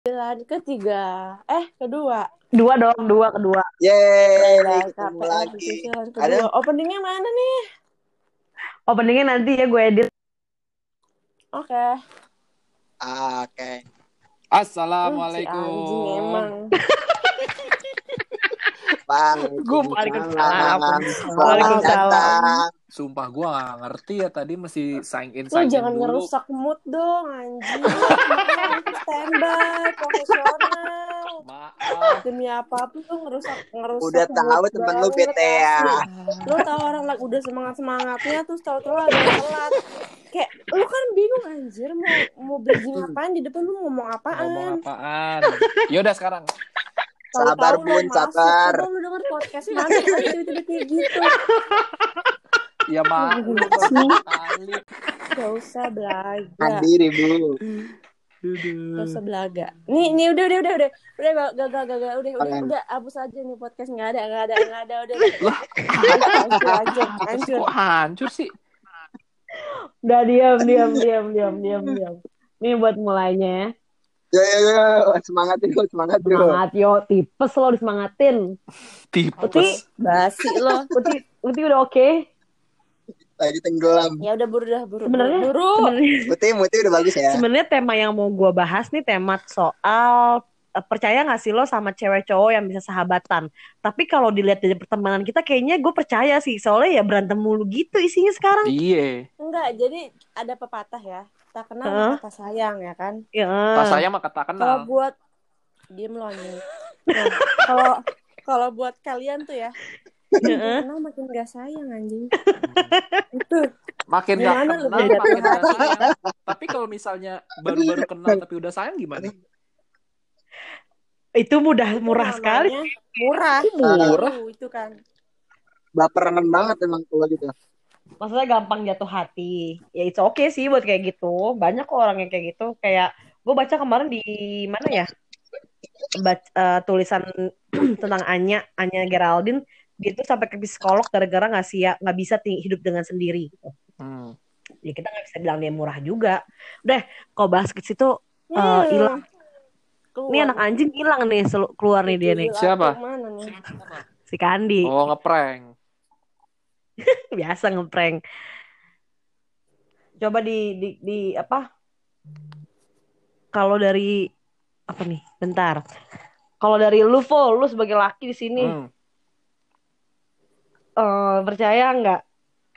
Bulan ketiga. Eh, kedua. Dua dong, dua kedua. Yeay, Udah ketemu lagi. cicilan Ada kedua. Openingnya mana nih? Openingnya nanti ya gue edit. Oke. Ah, Oke. Si Assalamualaikum. anjing emang. Bang. Waalaikumsalam. Waalaikumsalam. Sumpah gue gak ngerti ya tadi mesti sign in Lu sign in jangan dulu. ngerusak mood dong, anjing. Lu Standby, profesional. Maaf. Demi apa pun lu ngerusak ngerusak Udah tahu temen lu bete ya. Lu tahu orang lagi udah semangat semangatnya terus tahu-tahu ada yang telat. Kayak lu kan bingung anjir mau mau bridging apaan di depan lu ngomong apaan. Ngomong apaan? Yaudah sekarang. Sabar, lu Bun, masuk, sabar. Lu denger podcast mana tiba-tiba kayak gitu. Ya kali. Gak usah belaga. Mandiri, Bu. Gak usah belaga. Nih, nih udah udah udah udah. Udah gak gak gak gak, udah udah udah hapus aja nih podcast nggak ada nggak ada nggak ada udah. Hancur hancur hancur. Kok hancur sih? Udah diam, diam, diam, diam, diam, diam. Ini buat mulainya ya. Yo, yo, yo. Semangat yuk, semangat yuk. Semangat yo, tipes lo disemangatin. Uti, Tipes. Basi lo. Uti, Uti udah oke. Tadi tenggelam. Ya udah buru dah buru. Sebenarnya buru. sebenarnya Muti, Muti udah bagus ya. sebenarnya tema yang mau gue bahas nih tema soal eh, percaya gak sih lo sama cewek cowok yang bisa sahabatan? Tapi kalau dilihat dari pertemanan kita kayaknya gue percaya sih soalnya ya berantem mulu gitu isinya sekarang. Iya. Enggak, jadi ada pepatah ya. Tak kenal Heeh. maka tak sayang ya kan. Ya. Pas saya mah kata Kalau kenal. buat diem lo anjing. Nah, kalau kalau buat kalian tuh ya, Heeh. kenal makin gak sayang anjing. Itu Makin gak kenal, makin gak sayang. Tapi kalau misalnya baru-baru kenal tapi udah sayang gimana? Itu mudah itu murah sekali. namanya Murah. Murah. Tahu, itu kan. Baperan banget emang kalau gitu. Maksudnya gampang jatuh hati. Ya itu oke sih buat kayak gitu. Banyak kok orang yang kayak gitu. Kayak gue baca kemarin di mana ya? Bac- eh, tulisan tentang Anya, Anya Geraldine dia tuh sampai ke psikolog gara-gara nggak siap nggak bisa hidup dengan sendiri. Hmm. Ya kita nggak bisa bilang dia murah juga. Udah, kalau bahas ke situ eh, Hmm. hilang. Keluar. Nih anak anjing hilang nih keluar nih dia nih. Siapa? aku Mana nih? Si Kandi. Oh ngeprank. Biasa ngeprank. Coba di di, di apa? Kalau dari apa nih? Bentar. Kalau dari lu, Vo, lu sebagai laki di sini Hmm. eh, percaya nggak?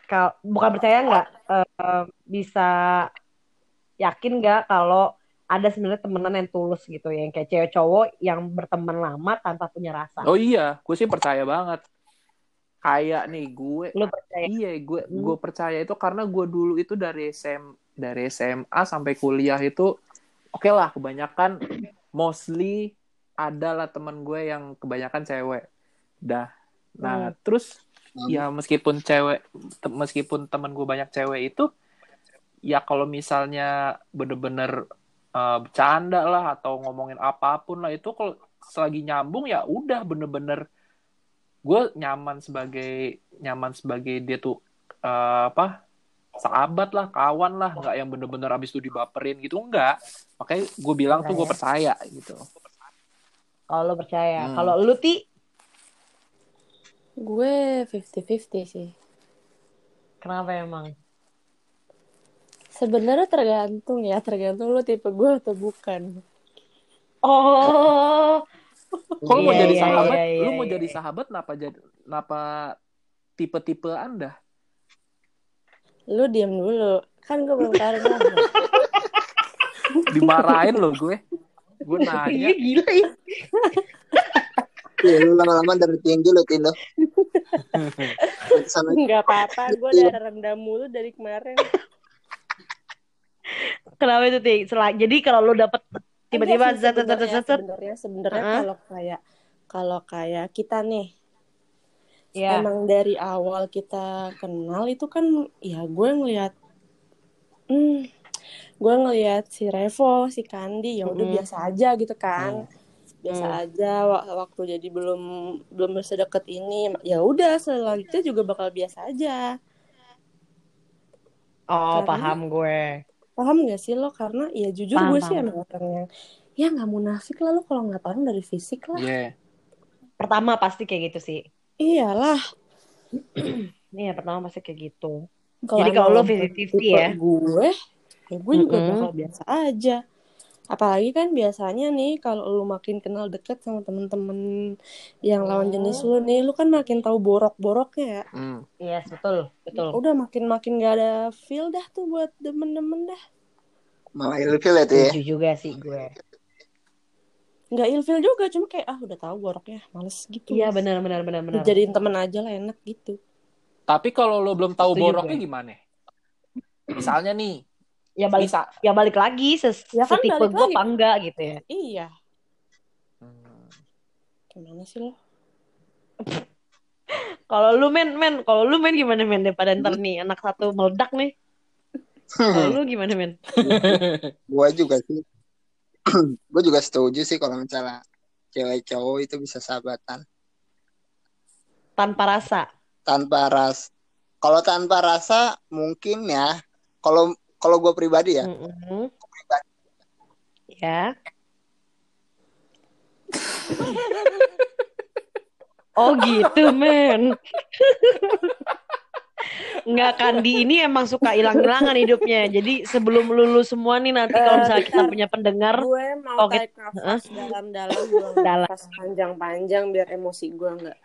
Kal bukan percaya nggak? eh, bisa yakin nggak kalau ada sebenarnya temenan yang tulus gitu ya, yang kayak cewek cowok yang berteman lama tanpa punya rasa. Oh iya, gue sih percaya banget. Kayak nih gue Lu percaya? Iya, gue Hmm. gue percaya itu karena gue dulu itu dari SM dari SMA sampai kuliah itu oke lah kebanyakan mostly adalah teman gue yang kebanyakan cewek. Dah. Nah, terus Hmm. ya meskipun cewek te- meskipun teman gue banyak cewek itu ya kalau misalnya bener-bener eh, bercanda lah atau ngomongin apa pun lah itu kalau selagi nyambung ya udah bener-bener gue nyaman sebagai nyaman sebagai dia tuh eh, apa sahabat lah kawan lah nggak yang bener-bener abis itu dibaperin gitu enggak makanya gue bilang tuh gue Enggak percaya gitu Kalau lu percaya. Hmm. Kalau lu ti Gue 50-50 sih. kenapa emang? Sebenarnya tergantung ya, tergantung lu tipe gue atau bukan. Oh, kalau mau Iya, jadi iya, sahabat iya, iya, lu mau iya. jadi sahabat kenapa jadi kenapa tipe-tipe anda Lu diam dulu. Kan gue belum taruh dimarahin loh gue gue iya nanya gila ya. Iya, lu lama-lama dari tinggi lu, Tino. Enggak apa-apa, gue udah rendam mulu dari kemarin. Kenapa itu ti? Sela- Jadi kalau lu dapet tiba-tiba zat zat zat sebenarnya sebenarnya Heeh. kalau kayak kalau kayak kita nih Ya. emang dari awal kita kenal itu kan ya gue ngelihat hmm, gue ngelihat si Revo si Kandi ya udah Mm-mm. biasa aja gitu kan biasa Mm. aja wa- waktu jadi belum belum sedekat ini ya udah selanjutnya juga bakal biasa aja Oh, Karena- paham gue. Paham gak sih lo karena ya jujur Paham, gue sih emang orang yang ya nggak munafik lah lo kalau nggak orang dari fisik lah Iya. Pertama pasti kayak gitu sih. iyalah Iya, pertama pasti kayak gitu. kalau Jadi kalau lo bukan 50-50 tipe ya? gue ya gue juga Mm-mm. bakal biasa aja apalagi kan biasanya nih kalau lu makin kenal deket sama temen-temen yang lawan jenis lu nih lu kan makin tahu borok-boroknya ya Hmm. Yes, betul, betul. udah makin makin gak ada feel dah tuh buat demen-demen dah Malah ilfil ya tuh ya. Juga sih gue. nggak ilfil juga cuma kayak ah udah tahu boroknya males gitu Iya, benar benar benar benar. jadiin temen aja lah enak gitu Tapi kalau lo belum tahu Setuju boroknya gue. gimana? Misalnya nih, Ya balik bisa. ya balik lagi ses Ya kan setipe gue apa enggak gitu ya. iya Hmm. gimana sih lo Kalau lu men men, kalau lu men gimana men daripada ntar nih anak satu meledak nih. Kalau lu gimana men? gue juga sih. gue juga setuju sih kalau misalnya cewek cowok itu bisa sahabatan Tanpa rasa. tanpa ras. Kalau tanpa rasa mungkin ya. Kalau kalau gue pribadi ya. Mm-mm. Ya. Oh gitu men. Nggak Kandi ini emang suka hilang-hilangan hidupnya. Jadi sebelum lulus semua nih nanti kalau misalnya kita punya pendengar, gue mau tarik nafas dalam-dalam Dalam. panjang-panjang biar emosi gue nggak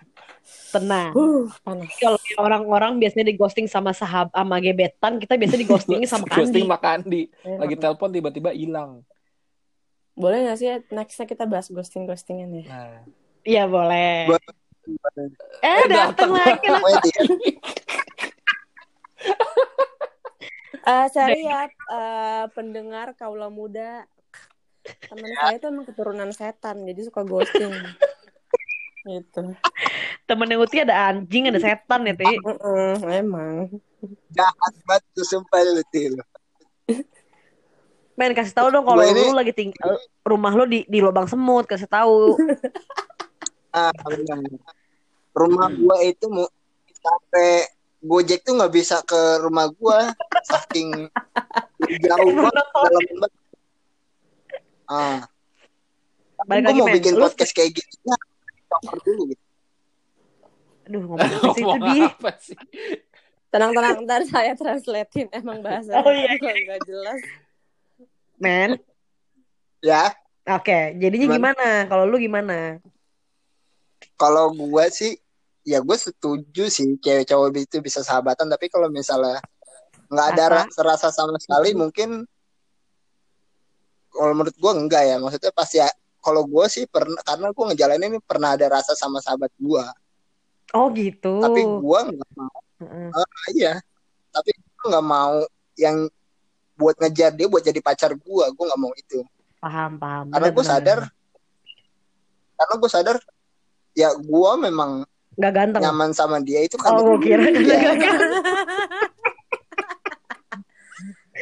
tenang. uh, panas Kalau orang-orang biasanya di ghosting sama sahab sama gebetan, kita biasanya di ghosting sama Kandi. Ghosting sama Kandi. Lagi telepon tiba-tiba hilang. boleh nggak sih nextnya kita bahas ghosting ghostingan ya Nah. Iya boleh. Gua- Eh datang lagi. Oh, ya. Eh sorry ya eh, pendengar kaula muda teman saya itu emang keturunan setan jadi suka ghosting gitu Temen yang Uti ada anjing, ada setan ya, Ti. Heeh, emang Jahat banget tuh sumpah lu Til. Men kasih tahu dong kalau lu lagi tinggal rumah lu di di lubang semut, kasih tahu. Ah, benar. Rumah gua itu mau sampai Gojek tuh nggak bisa ke rumah gua saking jauh banget dalam banget. Ah, Balik gua lagi mau men. bikin Lu, podcast kayak gini. Cover dulu gitu. Aduh ngomong apa sih itu Ngomong di. apa sih? tenang-tenang ntar saya translatein emang bahasa Oh, iya. nggak jelas Men. Ya, Oke, jadinya Gimana? gimana? Kalau lu gimana? kalau gua sih ya gue setuju sih cewek cowok itu bisa sahabatan tapi kalau misalnya nggak ada Rasa? rasa, sama sekali mungkin kalau menurut gua enggak ya maksudnya pasti ya, kalau gua sih pernah karena gua ngejalanin ini pernah ada rasa sama sahabat gua Oh gitu. tapi gua nggak mau Heeh. aja tapi gua nggak mau yang buat ngejar dia buat jadi pacar gua gua nggak mau itu Paham, paham. karena bener, sadar bener. karena gua sadar ya gua memang Nggak ganteng. nyaman sama dia itu kan Oh, gue kira Iya.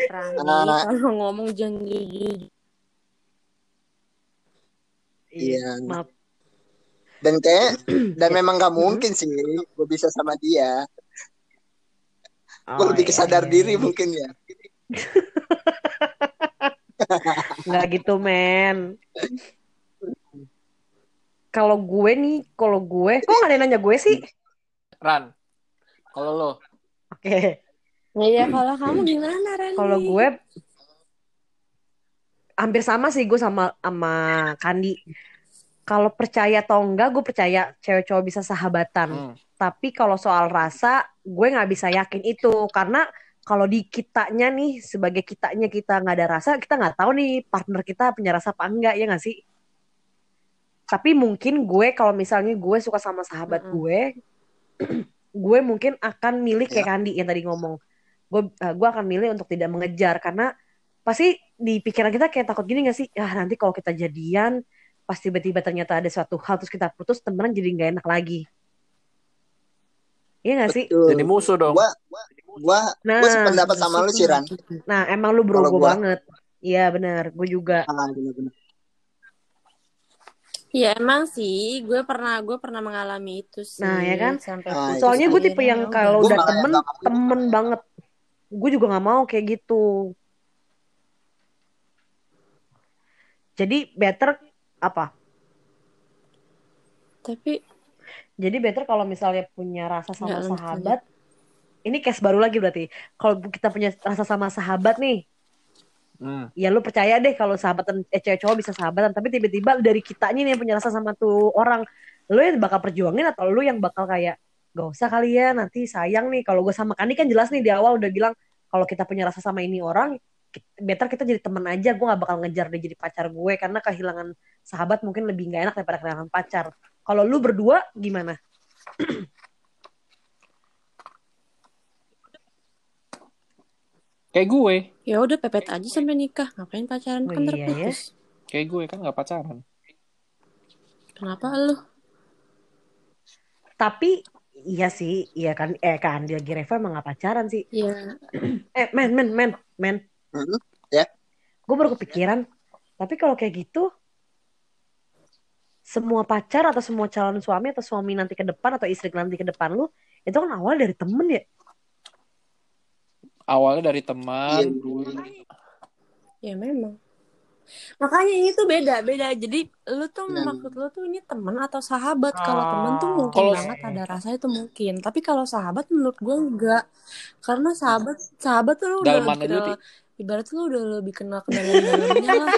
Rani Ah. kalau ngomong jangan jujur Iya. Maaf. Dan kayak dan memang nggak mungkin sih gue bisa sama dia gue Oh, lebih iya, kesadar iya, diri iya. mungkin ya Nggak gitu, men. Kalau gue nih, kalau gue, kok nggak ada yang nanya gue sih? Ran. Kalau lo, Oke. Iya, kalau kamu gimana, Rani? Kalau gue hampir sama sih gue sama sama Kandi. Kalau percaya atau enggak, gue percaya cewek cowok bisa sahabatan. hmm, Tapi kalau soal rasa, gue nggak bisa yakin itu karena kalau di kitanya nih sebagai kitanya kita nggak ada rasa, kita nggak tahu nih partner kita punya rasa apa enggak ya nggak sih? Tapi mungkin gue kalau misalnya gue suka sama sahabat Mm-mm. gue, gue mungkin akan milih kayak Ya. Kandi yang tadi ngomong. Gue eh, gue akan milih untuk tidak mengejar karena pasti di pikiran kita kayak takut gini gak sih? Ya nanti kalau kita jadian, pas tiba-tiba ternyata ada suatu hal terus kita putus, temenan jadi nggak enak lagi. Iya gak sih? Betul. jadi musuh dong. gue gue Nah, gue sependapat sama lu sih Ran nah emang lu bro gue gua- banget. Iya benar, gue juga. ah. Iya emang sih, gue pernah gue pernah mengalami itu sih. Nah, ya kan? Sampai Ah, Soalnya gue akhirnya tipe yang ya kalau Gua udah temen, temen banget. Gue juga nggak mau kayak gitu. Jadi better apa? Tapi Jadi better kalau misalnya punya rasa sama lanjut, sahabat. Ini case baru lagi berarti. Kalau kita punya rasa sama sahabat nih, Hmm. ya lu percaya deh kalau sahabatan eh cewek cowok bisa sahabatan tapi tiba-tiba dari kitanya nih yang punya rasa sama tuh orang lu yang bakal perjuangin atau lu yang bakal kayak gak usah kali ya nanti sayang nih kalau gue sama Kandi kan jelas nih di awal udah bilang kalau kita punya rasa sama ini orang better kita jadi teman aja gue gak bakal ngejar dia jadi pacar gue karena kehilangan sahabat mungkin lebih gak enak daripada kehilangan pacar kalau lu berdua gimana Kayak gue. ya udah pepet aja sampai nikah. Ngapain pacaran Oh kan iya ya. Kayak gue kan nggak pacaran. Kenapa lu? tapi iya sih iya kan eh kan dia lagi Reva emang gak pacaran sih Ya, eh men men men men Hmm, ya. gue baru kepikiran tapi kalau kayak gitu semua pacar atau semua calon suami atau suami nanti ke depan atau istri nanti ke depan lu itu kan awal dari temen ya Awalnya dari Iya, teman. ya memang. Makanya ini tuh beda, beda. Jadi lu tuh Nah. maksud lu tuh ini teman atau sahabat. Kalau teman tuh Oh. mungkin Kalau- banget ada rasa itu mungkin. Tapi kalau sahabat menurut gue enggak. Karena sahabat sahabat tuh lu udah Dalam kenal, ibarat lu udah lebih kenal ke dalam-dalamnya lah.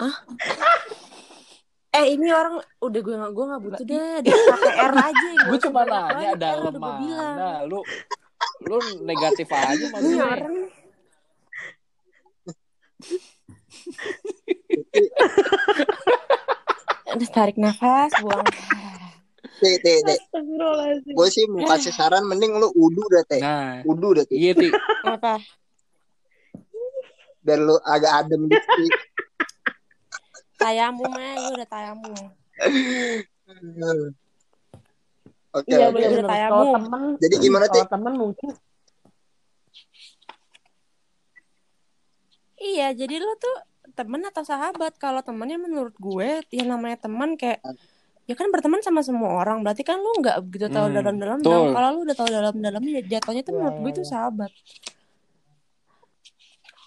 Ah? Eh ini orang udah gue gak gue gak butuh deh, dia KPR aja. nggak Gue cuma nanya gue bilang. mana. Lu lu negatif aja Ini maksudnya. orang Udah tarik nafas, buang. Teh, teh, teh. Gue sih mau kasih saran mending lu udu dah teh. Nah, Udu dah teh. iya ti. Apa? Biar lu agak adem dikit. Tayamu mah, gue udah tayamu. Oke. Iya oke. benar-benar. Udah tayamu. Temen, Jadi gimana teh? kalau temen mungkin Iya, jadi lu tuh temen atau sahabat? Kalau temennya menurut gue, yang namanya teman kayak ya kan berteman sama semua orang. Berarti kan lu nggak begitu tahu Hmm, dalam-dalam. Kalau lu udah tahu dalam-dalamnya, jatuhnya tuh Iya, menurut gue itu iya. sahabat.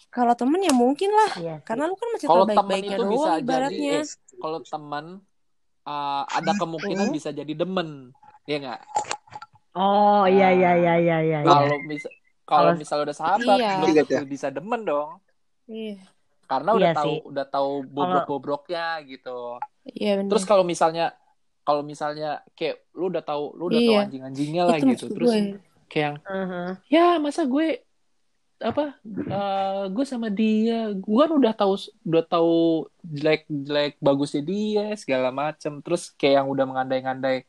Kalau temen ya mungkin lah, sih. karena lu kan masih Kalau tahu baik-baiknya itu bisa doang jadi ibaratnya. eh, kalau teman uh, ada kemungkinan bisa jadi demen. Iya nggak? Oh iya iya iya iya iya. iya. Kalau bisa kalau misalnya udah sahabat, Iya. Iya, tentu Teh. bisa demen dong. Iya, Karena udah Iya tahu sih. udah tahu bobrok-bobroknya gitu. iya benar. Terus kalau misalnya kalau misalnya kayak lu udah tahu lu udah tahu Iya. anjing-anjingnya lah itu gitu. Terus gue. kayak yang Uh-huh. ya masa gue apa eh, gue sama dia gue kan udah tahu udah tahu jelek jelek bagusnya dia segala macem terus kayak yang udah mengandai-ngandai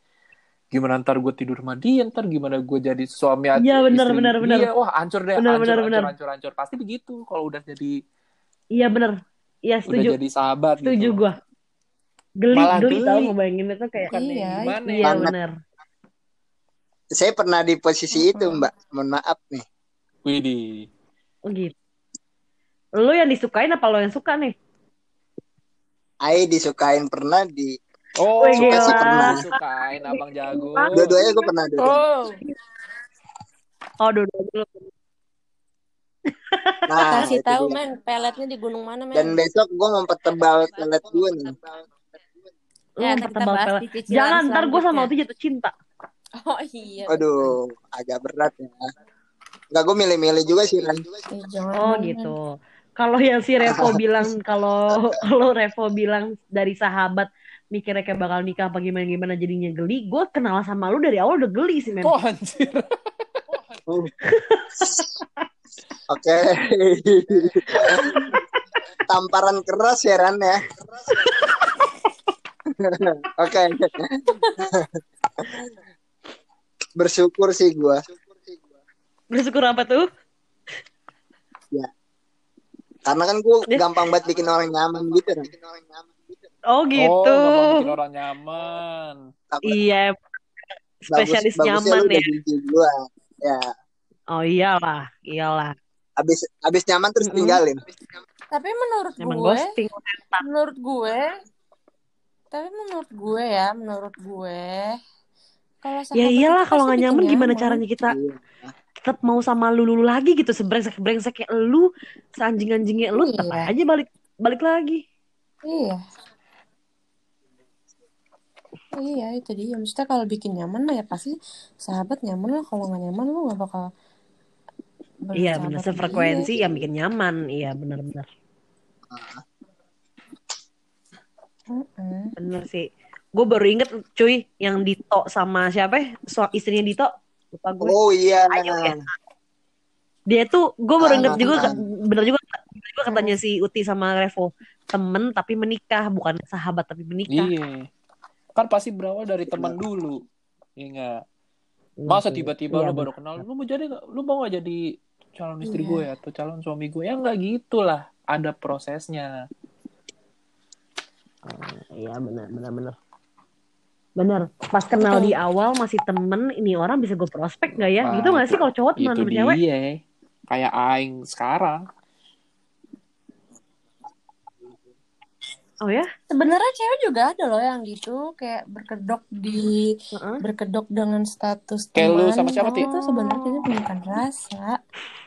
gimana ntar gue tidur sama dia ntar gimana gue jadi suami atau Iya, benar, istri benar, dia benar. wah hancur deh Benar, hancur, benar, hancur, benar. hancur hancur pasti begitu kalau udah jadi Iya bener. Iya udah setuju. jadi sahabat Setuju gitu gua. Geli Malah geli tau geli. ngebayangin itu kayak Iya, gimana Iya bener. Saya pernah di posisi itu mbak. Mohon maaf nih. Widih Oh gitu. Lu yang disukain apa lo yang suka nih? Ai disukain pernah di oh Wih, Suka sih pernah. sukain abang jago dua-duanya gue pernah dulu. Oh, Oh dua-dua dulu. Nah, kasih tahu men, peletnya di gunung mana men? Dan besok gue mau pertebal pelet gue nih. Lu Ya, ntar kita bahas di cicilan Jangan ntar gue sama. Oti jatuh cinta. Oh iya. Aduh, agak berat ya. Enggak gue milih-milih juga sih Ran. Jangan, Oh gitu. Kalau yang si Revo bilang kalau kalau Revo bilang dari sahabat mikirnya kayak bakal nikah apa gimana gimana jadinya geli, gue kenal sama lu dari awal udah geli sih men. kok anjir Oke. Tamparan keras ya Ran ya. Oke. Bersyukur sih gue. Bersyukur apa tuh? Karena kan gue Dia- gampang banget bikin orang nyaman gitu. Ran. Oh oh gitu. gampang bikin orang nyaman Iya. Spesialis bagus- nyaman ya. gua. Ya. Oh iyalah, iyalah. Abis abis nyaman terus tinggalin. Tapi menurut Emang gue, ghosting. menurut gue, tapi menurut gue ya, menurut gue, kalau Ya iyalah kalau nggak nyaman gimana nyaman. caranya kita Iya. kita tetap mau sama lu, lu lagi gitu sebrengsek brengsek kayak lu seanjing anjingnya lu tetap Iya. aja balik balik lagi Iya. Iya itu dia. Maksudnya kalau bikin nyaman mah ya pasti sahabat nyaman lah. Kalau nggak nyaman lu nggak bakal iya sama sefrekuensi yang bikin nyaman iya bener-bener Mm-mm. bener sih gue baru inget cuy yang Dito sama siapa ya so, istrinya Dito lupa gue Oh iya. Ayu ya dia tuh gue baru inget juga bener juga bener juga katanya si Uti sama Revo temen tapi menikah bukan sahabat tapi menikah Iya. Kan pasti berawal dari teman dulu. Iya nggak? Masa tiba-tiba Iya, lu baru kenal, lu mau jadi? Lu mau nggak jadi calon istri Iya. gue atau calon suami gue? Ya nggak gitu lah. Ada prosesnya. Iya benar benar benar. Bener. Pas kenal di awal masih temen, ini orang bisa gue prospek gak ya? Nah, gitu gak sih kalau cowok teman Itu sama cewek? dia. Kayak aing sekarang. Oh ya? Sebenarnya cewek juga ada loh yang gitu kayak berkedok di Heeh. berkedok dengan status Kayak lu teman. sama siapa, Ti? itu sebenarnya dia bukan rasa.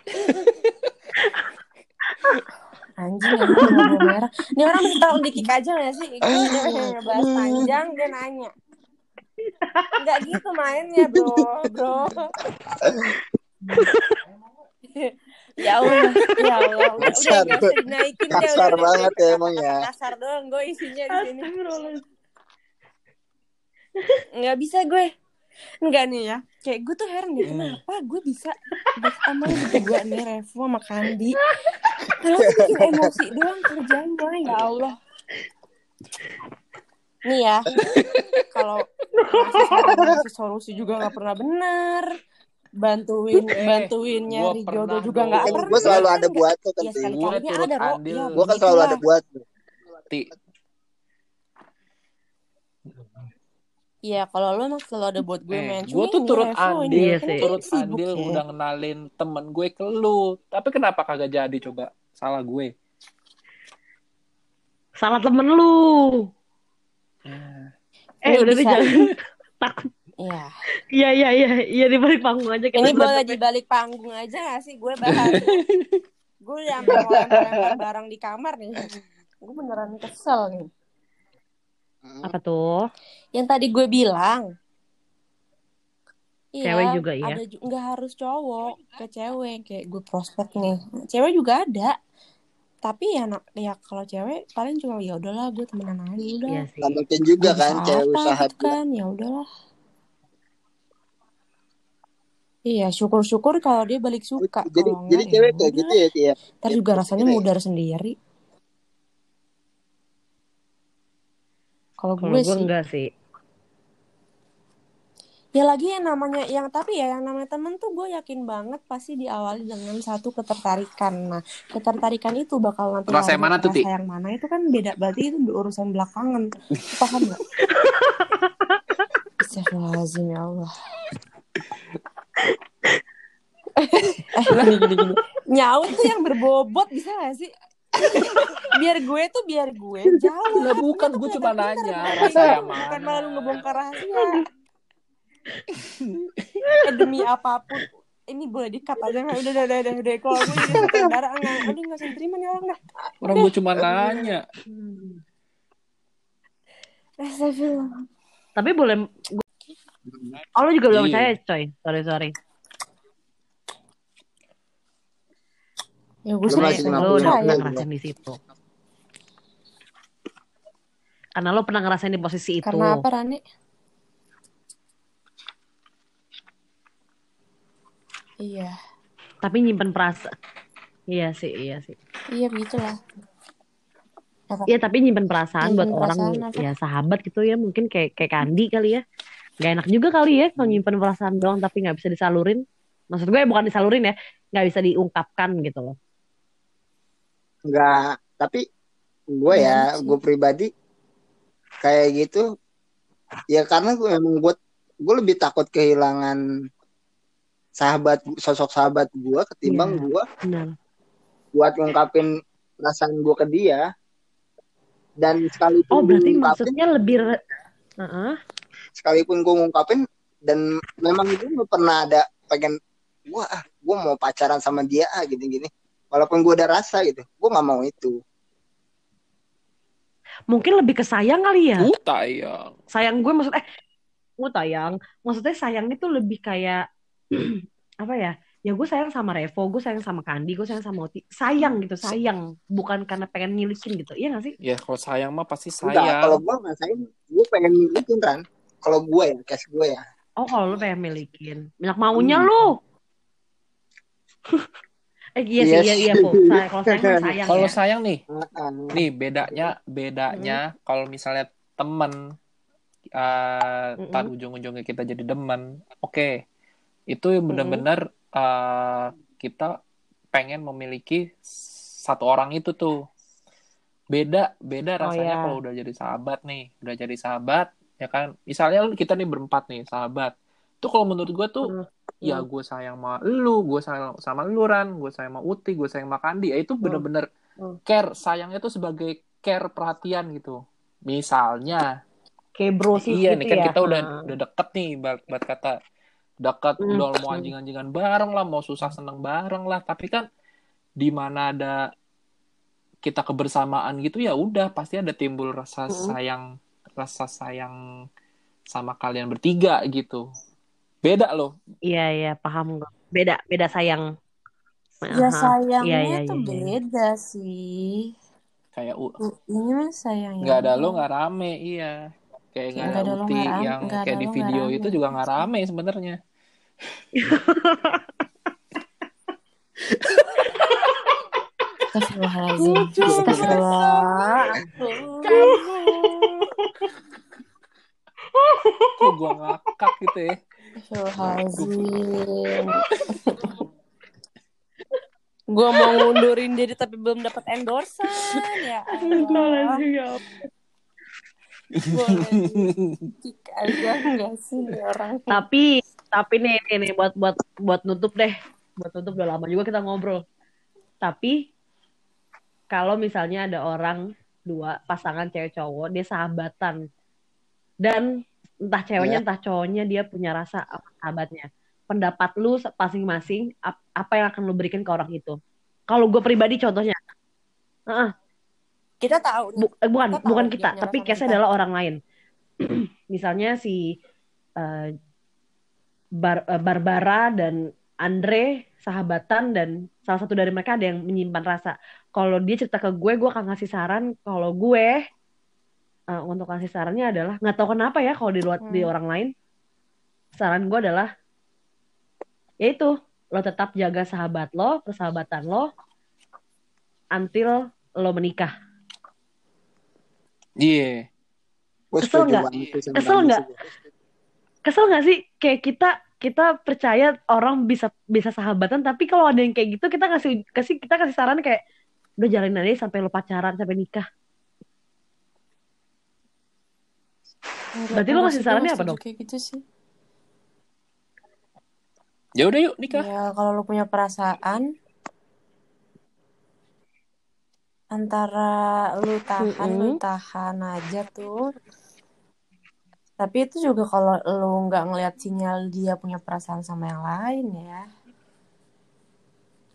Anjing gua merah. Ini orang bisa tolong di kick aja gak sih? Gue udah ngebahas panjang dia nanya. Enggak gitu mainnya bro, bro. ya Allah, ya Allah. Udah, Kasar. gak usah dinaikin. Kasar udah, udah, banget udah. ya emang ya. Kasar doang gue isinya di sini. Nggak bisa gue. Enggak nih ya. Kayak gue tuh heran deh kenapa gue bisa sama berdua nih Revo sama Kandi. Kalau tuh bikin emosi doang kerjanya ya Allah. Nih ya. Kalau solusi juga nggak pernah benar. Bantuin Eh, bantuin gua jodoh juga nggak pernah. gue selalu ada buat tuh kan. Ya andil. Ya, Gue kan selalu ada buat. Ti, Iya, kalau lo emang selalu ada buat gue eh, men. gue tuh ini turut ini andil, Iya kan turut sibuk andil ya. udah ngenalin temen gue ke lu. Tapi kenapa kagak jadi coba? Salah gue. Salah temen lu. Ya. Eh Ini udah deh bisa. jangan takut. Iya. Iya iya iya iya di balik panggung aja kita Ini boleh berantem. di balik panggung aja gak sih gue bahas? gue udah sampai mau lempar-lempar barang di kamar nih. Gue beneran kesel nih. Apa tuh? Yang tadi gue bilang. Cewek juga ya? Ada nggak harus cowok ke cewek kayak gue prospek nih. Cewek juga ada. Tapi ya nak ya kalau cewek paling cuma ya udahlah gue temenan aja udah. Iya mungkin juga kan bisa cewek apa usaha gitu kan ya udahlah. Iya syukur-syukur kalau dia balik suka. Jadi Kalau jadi enggak, cewek ya kayak gitu ya Ti, ya. Ntar juga rasanya ya. mudar sendiri. Kalau gue gue sih. enggak sih. Ya lagi yang namanya yang tapi ya yang namanya temen tuh gue yakin banget pasti diawali dengan satu ketertarikan. Nah, ketertarikan itu bakal nanti Rasa yang mana tuh, Ti? rasa yang mana itu kan beda. Berarti itu urusan belakangan. Paham gak? Astagfirullahaladzim ya Allah. eh, gini, gini, gini. Nyaut tuh yang berbobot bisa gak sih? Biar gue tuh biar gue jauh. Lah bukan, gue cuma nanya, bukan rasa yang Bukan malah lu ngebongkar rahasia. eh demi apa pun ini boleh dikat aja nggak udah udah udah udah, udah. kalau gue jadi sutradara nggak aduh nggak usah terima nih orang nggak Orang gue cuma nanya. Astagfirullah Tapi boleh Oh lu juga belum Iya. percaya coy. Sorry sorry. Ya gue sih Lu udah pernah ngerasain di situ. Karena lo pernah ngerasain di posisi itu. karena apa Rani iya Tapi nyimpen perasaan. Iya sih, iya sih. iya begitulah Iya tapi nyimpen perasaan buat Nyimpen orang perasaan apa? ya sahabat gitu ya mungkin kayak kayak Kandi kali ya. Gak enak juga kali ya kalau nyimpen perasaan doang tapi nggak bisa disalurin. Maksud gue bukan disalurin ya, nggak bisa diungkapkan gitu loh. Enggak, tapi gue ya, sih. gue pribadi kayak gitu. Ya karena gue emang gue gue lebih takut kehilangan sahabat sosok sahabat gue ketimbang Iya. gue Benar. buat ngungkapin perasaan gue ke dia. Dan sekalipun Oh berarti maksudnya lebih re- Heeh. sekalipun gue ngungkapin dan memang itu nggak pernah ada pengen gue ah gue mau pacaran sama dia ah gini-gini walaupun gue udah rasa gitu gue nggak mau itu Mungkin lebih ke sayang kali ya. Uh, tayang. Sayang gue maksud eh gue tayang. Maksudnya sayang itu lebih kayak apa ya? Ya gue sayang sama Revo, gue sayang sama Kandi, gue sayang sama Oti. Sayang gitu, sayang. Bukan karena pengen milikin gitu. Iya gak sih? Ya kalau sayang mah pasti Enggak, sayang. kalau gue nggak sayang gue pengen milikin kan kalau gue ya case gue ya Oh kalau lu pengen milikin. Banyak maunya Hmm. lu. eh iya sih, Yes. iya iya Po. Say- Kalau sayang sayang Kalau ya. sayang nih, nih bedanya bedanya kalau misalnya temen uh, Mm-mm. tar ujung-ujungnya kita jadi demen, oke, itu bener-bener uh, kita pengen memiliki satu orang itu tuh. Beda beda Oh, rasanya ya. kalau udah jadi sahabat nih, udah jadi sahabat ya kan. Misalnya kita nih berempat nih sahabat, tuh kalau menurut gue tuh Hmm. Ya gue sayang sama lu, gue sayang sama lu Ran, gue sayang sama Uti, gue sayang sama Kandi, ya itu bener-bener Hmm. care, sayangnya tuh sebagai care perhatian gitu. Misalnya, Kayak bro sih iya gitu nih kan ya. kita udah Hmm. udah deket nih, buat, buat kata deket, Hmm. udah mau anjing-anjingan bareng lah, mau susah seneng bareng lah, tapi kan di mana ada kita kebersamaan gitu ya udah pasti ada timbul rasa Hmm. sayang, rasa sayang sama kalian bertiga gitu. Beda loh, Iya iya paham gue. Beda beda sayang. Ya Aha. sayangnya Iya, iya, tuh iya, iya. beda sih. kayak u- Ini mah sayang nggak ada lo nggak rame iya kayak nggak ada Uti yang kayak di video itu juga nggak rame sebenarnya Astagfirullahaladzim. Astagfirullah. kok gua ngakak gitu ya Astagfirullahaladzim. Gue mau ngundurin diri tapi belum dapat endorsan ya Allah. Boleh di-kick aja enggak sih ini orang? Tapi tapi nih nih, nih buat buat buat nutup deh. Buat nutup udah lama juga kita ngobrol. Tapi kalau misalnya ada orang dua pasangan cewek cowok dia sahabatan dan entah ceweknya entah cowoknya dia punya rasa apa sahabatnya. Pendapat lu masing-masing ap- apa yang akan lu berikan ke orang itu? Kalau gue pribadi contohnya, Heeh, Kita tahu. Bu- eh, bukan Kita tahu bukan dia kita, tapi case kita. adalah orang lain. Misalnya si eh, Bar- eh, Barbara dan Andre sahabatan dan salah satu dari mereka ada yang menyimpan rasa. Kalau dia cerita ke gue, gue akan ngasih saran. Kalau gue eh, untuk ngasih sarannya adalah nggak tahu kenapa ya kalau di luar di Hmm. orang lain, saran gue adalah yaitu lo tetap jaga sahabat lo, persahabatan lo, until lo menikah. iya Gue Kesel nggak? Kesel nggak? Kesel nggak sih kayak kita kita percaya orang bisa bisa sahabatan tapi kalau ada yang kayak gitu kita kasih kasih kita kasih saran kayak udah jalanin aja sampai lo pacaran sampai nikah Berarti lo ngasih sih, sarannya apa dong? Kayak gitu sih. ya udah yuk nikah Ya kalau lu punya perasaan antara lu tahan, lu Mm-mm. tahan aja tuh. Tapi itu juga kalau lu nggak ngeliat sinyal dia punya perasaan sama yang lain ya.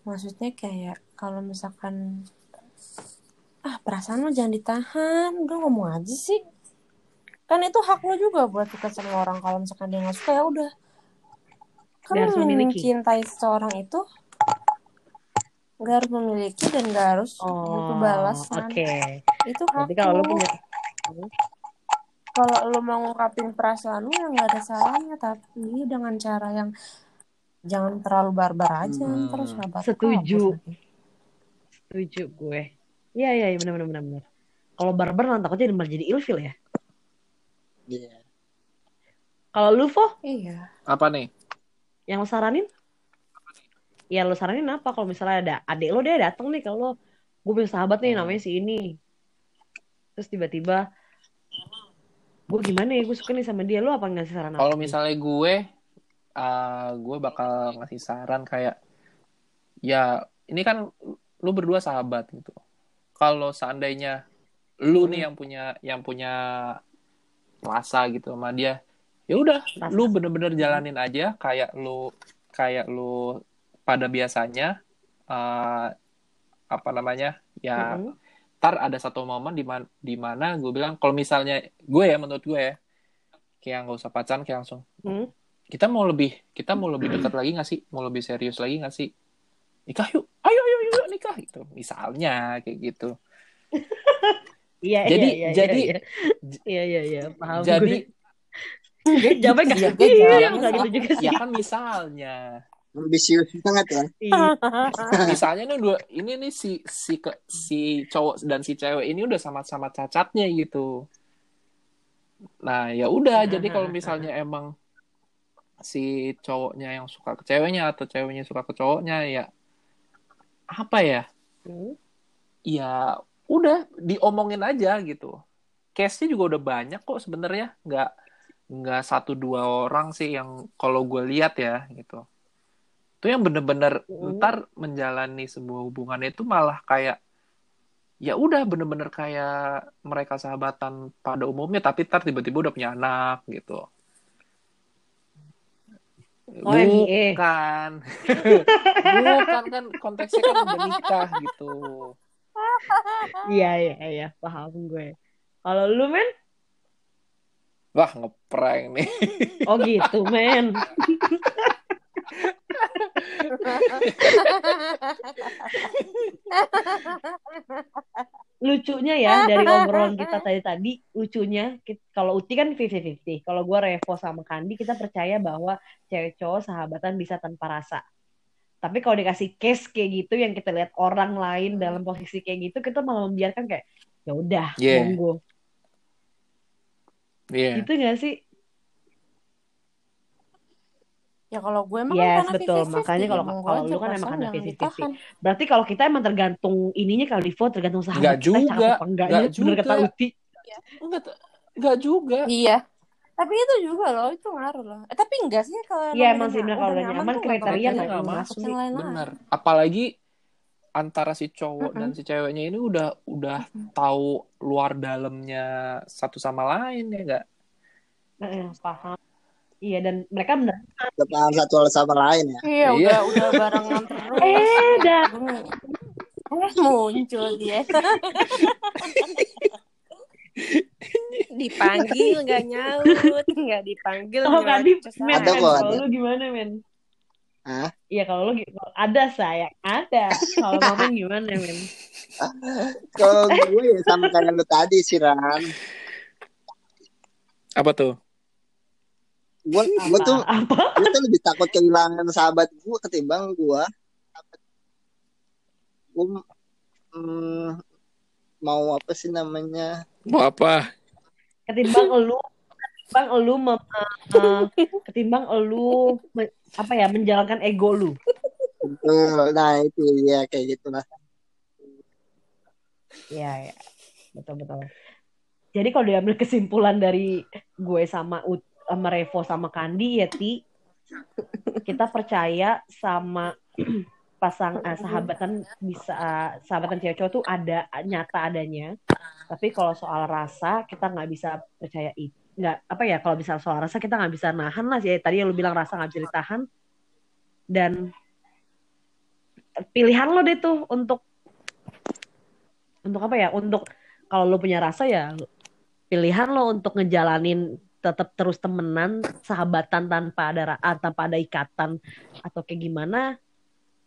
Maksudnya kayak kalau misalkan ah perasaan lu jangan ditahan, udah ngomong aja sih. Kan itu hak lu juga buat dekat sama orang kalau misalkan dia nggak suka ya udah. Kan mencintai seseorang itu nggak harus memiliki dan nggak harus oh balasan. oke Itu hak berarti kalau lo lu. punya Kalau lu mau ngungkapin perasaan lu ya nggak ada salahnya, tapi dengan cara yang jangan terlalu barbar aja, Hmm. terus lu Setuju. setuju gue iya iya iya, benar benar benar benar kalau barbar nanti takutnya malah jadi ilfil ya Iya. kalau lu Fo? Iya. apa nih? Yang lo saranin? Ya lo saranin apa? Kalau misalnya ada adik lo dia datang nih kalau gue punya sahabat nih Hmm. namanya si ini. Terus tiba-tiba gue gimana ya? Gue suka nih sama dia. Lo apa ngasih saran kalau misalnya gue uh, gue bakal ngasih saran kayak ya ini kan lu berdua sahabat gitu. Kalau seandainya lu nih yang punya yang punya rasa gitu sama dia. Ya udah lu bener-bener jalanin aja kayak lu kayak lu pada biasanya eh, apa namanya ya Mm-mm. ntar ada satu momen di mana di mana gue bilang kalau misalnya gue ya menurut gue ya kayak nggak usah pacaran kayak langsung Hmm. kita mau lebih kita mau lebih dekat lagi nggak sih? Mau lebih serius lagi nggak sih? Nikah yuk. Ayo ayo ayo yuk, nikah gitu. Misalnya kayak gitu Iya, Jadi- iya, iya, jadi- iya, iya, iya, iya, paham. jadi Jawabnya nggak ya, iya, ya, iya, nggak gitu juga sih. ya kan misalnya ambisius banget ya Iya. misalnya nih dua ini nih si si ke- si cowok dan si cewek ini udah sama-sama cacatnya gitu nah ya udah jadi kalau misalnya emang si cowoknya yang suka ke ceweknya atau ceweknya suka ke cowoknya ya apa ya Hmm. ya udah diomongin aja gitu. Case-nya juga udah banyak kok sebenarnya. Nggak nggak satu dua orang sih yang kalau gue lihat ya gitu. Itu yang bener-bener Hmm. ntar menjalani sebuah hubungan itu malah kayak ya udah bener-bener kayak mereka sahabatan pada umumnya tapi ntar tiba-tiba udah punya anak gitu. Oh, bukan. Bukan kan konteksnya kan udah nikah gitu Iya, iya, iya, paham gue. Kalau lu, men? wah ngeprank nih Oh gitu, men. Lucunya ya, dari obrolan kita tadi-tadi, lucunya, kit- kalau Uti kan 50-50. Kalau gue Revo sama Kandi, kita percaya bahwa cewek cowok sahabatan bisa tanpa rasa. Tapi kalau dikasih case kayak gitu, yang kita lihat orang lain dalam posisi kayak gitu, kita malah membiarkan kayak, ya udah, Yeah. monggo. Iya. Gitu gak sih? Ya kalau gue emang Yes, kan betul. 50-50, Makanya kalau- kalau lu kan emang karena 50-50. ditahan. Berarti kalau kita emang tergantung ininya kali Livo, tergantung sahabat Nggak kita cakep juga, apa enggaknya. nggak Bener kata juga. Uti. Enggak, enggak juga. Iya. Tapi itu juga loh, itu ngaruh loh. Eh, tapi enggak sih kalau Iya, emang sih, kalau udah nyaman, kriteria nggak masuk masuk. Yang lain-lain. Bener. Apalagi antara si cowok dan si ceweknya ini udah udah tahu luar dalamnya satu sama lain ya enggak? Heeh, paham. Iya, dan mereka udah paham satu sama lain ya Iya, Iya. udah udah barengan terus. Eh, dah. Eh, muncul dia. dipanggil nggak nyaut, nggak dipanggil Oh, tadi, men, Ada kok, kalau ada. lu gimana, men? Hah? Iya, kalau lu ada sayang, ada. Kalau momen gimana, men? kalau gue ya sama kayak lu tadi sih Ran Apa tuh? gue gue tuh Apa? gue tuh lebih takut kehilangan sahabat gue ketimbang gue gue mm, mau apa sih namanya Mau apa? Ketimbang elu, ketimbang elu, mem- eh, ketimbang elu, me- apa ya, menjalankan ego lu. Betul. nah itu ya kayak gitulah Iya, ya. Betul, betul. Jadi kalau diambil kesimpulan dari gue sama Ut, sama Revo sama Kandi ya Ti, kita percaya sama pasang eh, sahabatan bisa sahabatan cewek cowok tuh ada nyata adanya. Tapi kalau soal rasa kita nggak bisa percaya itu. Nggak apa ya kalau bisa soal rasa kita nggak bisa nahan lah sih. Tadi yang lu bilang rasa nggak bisa ditahan. Dan pilihan lo deh tuh untuk untuk apa ya untuk kalau lo punya rasa ya pilihan lo untuk ngejalanin tetap terus temenan sahabatan tanpa ada tanpa ada ikatan atau kayak gimana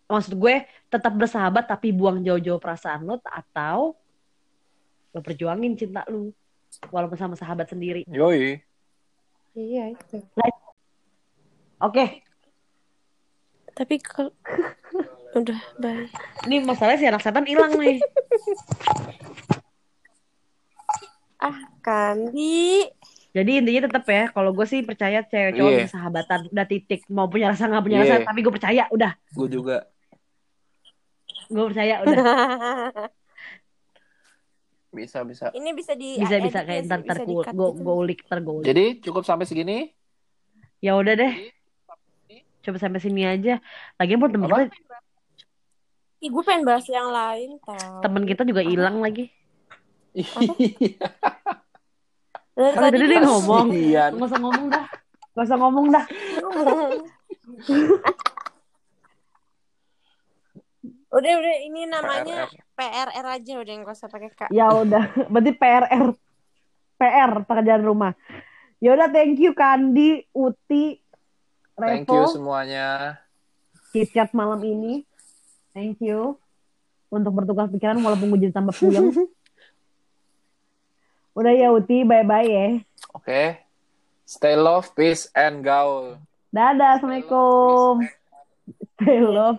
maksud gue tetap bersahabat tapi buang jauh-jauh perasaan lo atau lo perjuangin cinta lo walaupun sama sahabat sendiri Yoi. Iya itu. oke Tapi kalau udah baik. ini masalahnya si anak setan hilang nih Ah, Kandi. jadi intinya tetap ya kalau gue sih percaya cewek cowok Iya. bisa sahabatan udah titik mau punya rasa nggak punya rasa Iya. tapi gue percaya udah Gue juga. Gue percaya udah. Bisa, bisa. Ini bisa di bisa bisa ya kayak ntar ntar gue gue gitu. ulik ntar gue ulik. Jadi cukup sampai segini. ya udah deh. Coba sampai sini aja. Lagi buat temen kita Ih, gue pengen bahas yang lain tau. temen kita juga hilang lagi. Dari Kan tadi dia ngomong. Nggak usah ngomong dah. Nggak usah ngomong dah Udah udah ini namanya PRR. PRR aja udah nggak usah pakai K. Ya udah, berarti PRR. PR pekerjaan rumah. Ya udah thank you Kandi, Uti, Thank you Revo, semuanya. KitKat malam ini. Thank you untuk bertukar pikiran walaupun gue jadi tambah puyeng. udah ya Uti, bye-bye ya. Oke. Stay love, peace, and gaul. Dadah, Assalamualaikum.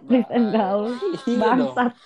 Please and gaul. Bangsat.